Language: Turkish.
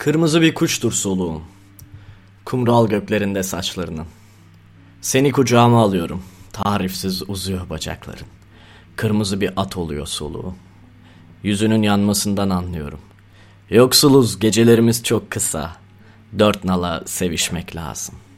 Kırmızı bir kuştur soluğun. Kumral göklerinde saçlarının. Seni kucağıma alıyorum. Tarifsiz uzuyor bacakların. Kırmızı bir at oluyor soluğu. Yüzünün yanmasından anlıyorum. Yoksuluz, gecelerimiz çok kısa. Dört nala sevişmek lazım.''